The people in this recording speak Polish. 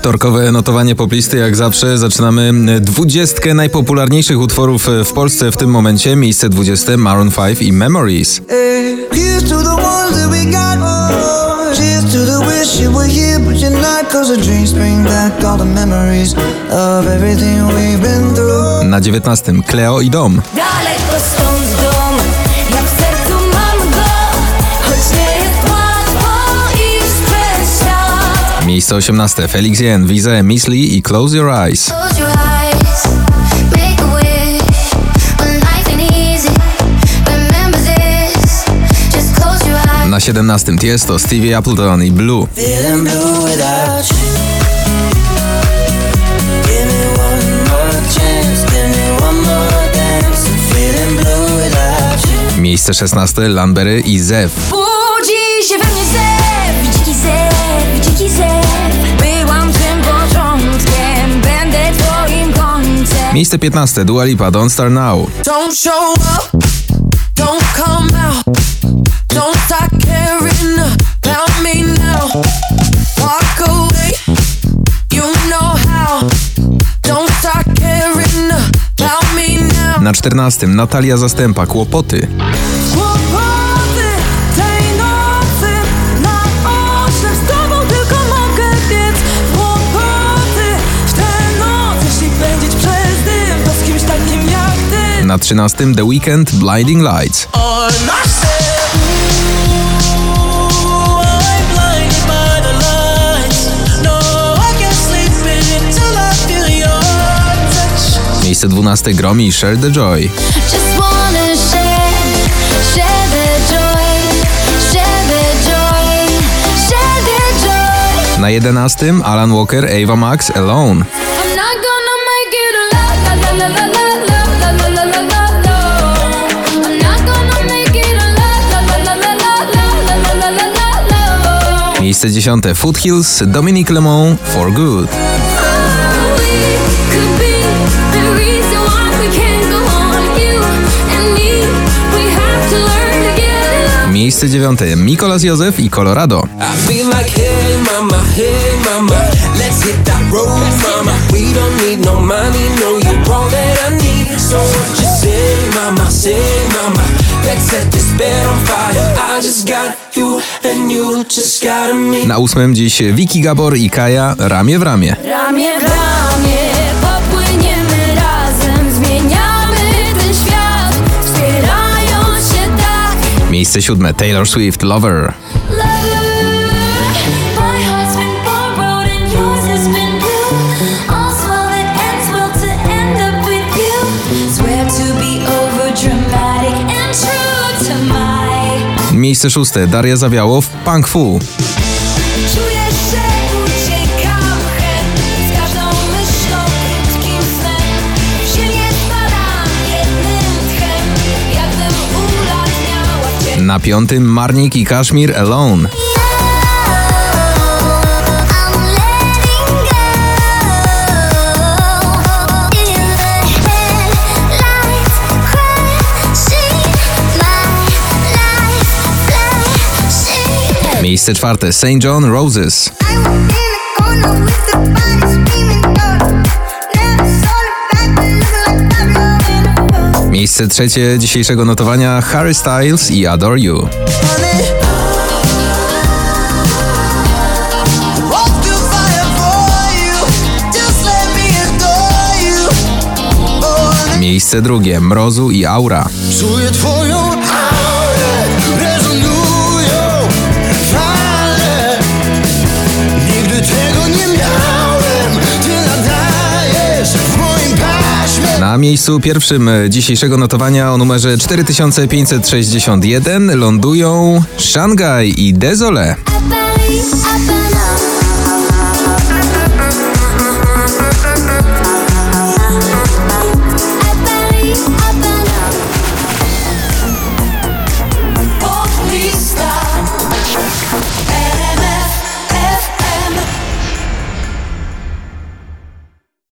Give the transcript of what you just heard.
Wtorkowe notowanie poplisty jak zawsze. Zaczynamy dwudziestkę najpopularniejszych utworów w Polsce w tym momencie. Miejsce 20 Maroon 5 i Memories. Here's to the ones that we got. Miejsce 18 Felix Jen, Wize, Miss Lee i Close Your Eyes. Close your eyes Na 17 Tiesto, Stevie Appleton i Blue. Miejsce 16 Lambery i Zew. Miejsce 15 Dua Lipa, Don't Start Now. Don't show up, don't come out. Na 14 Natalia Zastępa. Kłopoty Na 13 The Weekend, Blinding Lights. Miejsce 12 Gromi Share the Joy. Na 11 Alan Walker Ava Max Alone. Miejsce 10 Foothills Dominic Lemon For Good. Miejsce dziewiąte. Mikolas Józef i Colorado. Na ósmym dziś Wiki Gabor i Kaja ramię w ramię. Ramię w ramię. Miejsce siódme Taylor Swift Lover. Miejsce szóste. Daria Zawiało w Punk Fu. Na piątym Marnik i Kashmir Alone. Miejsce czwarte St. John Roses. Miejsce trzecie dzisiejszego notowania Harry Styles i Adore You. Miejsce drugie Mrozu i Aura. Czuję twoją Na miejscu pierwszym dzisiejszego notowania o numerze 4561 lądują Shanghai i Desole.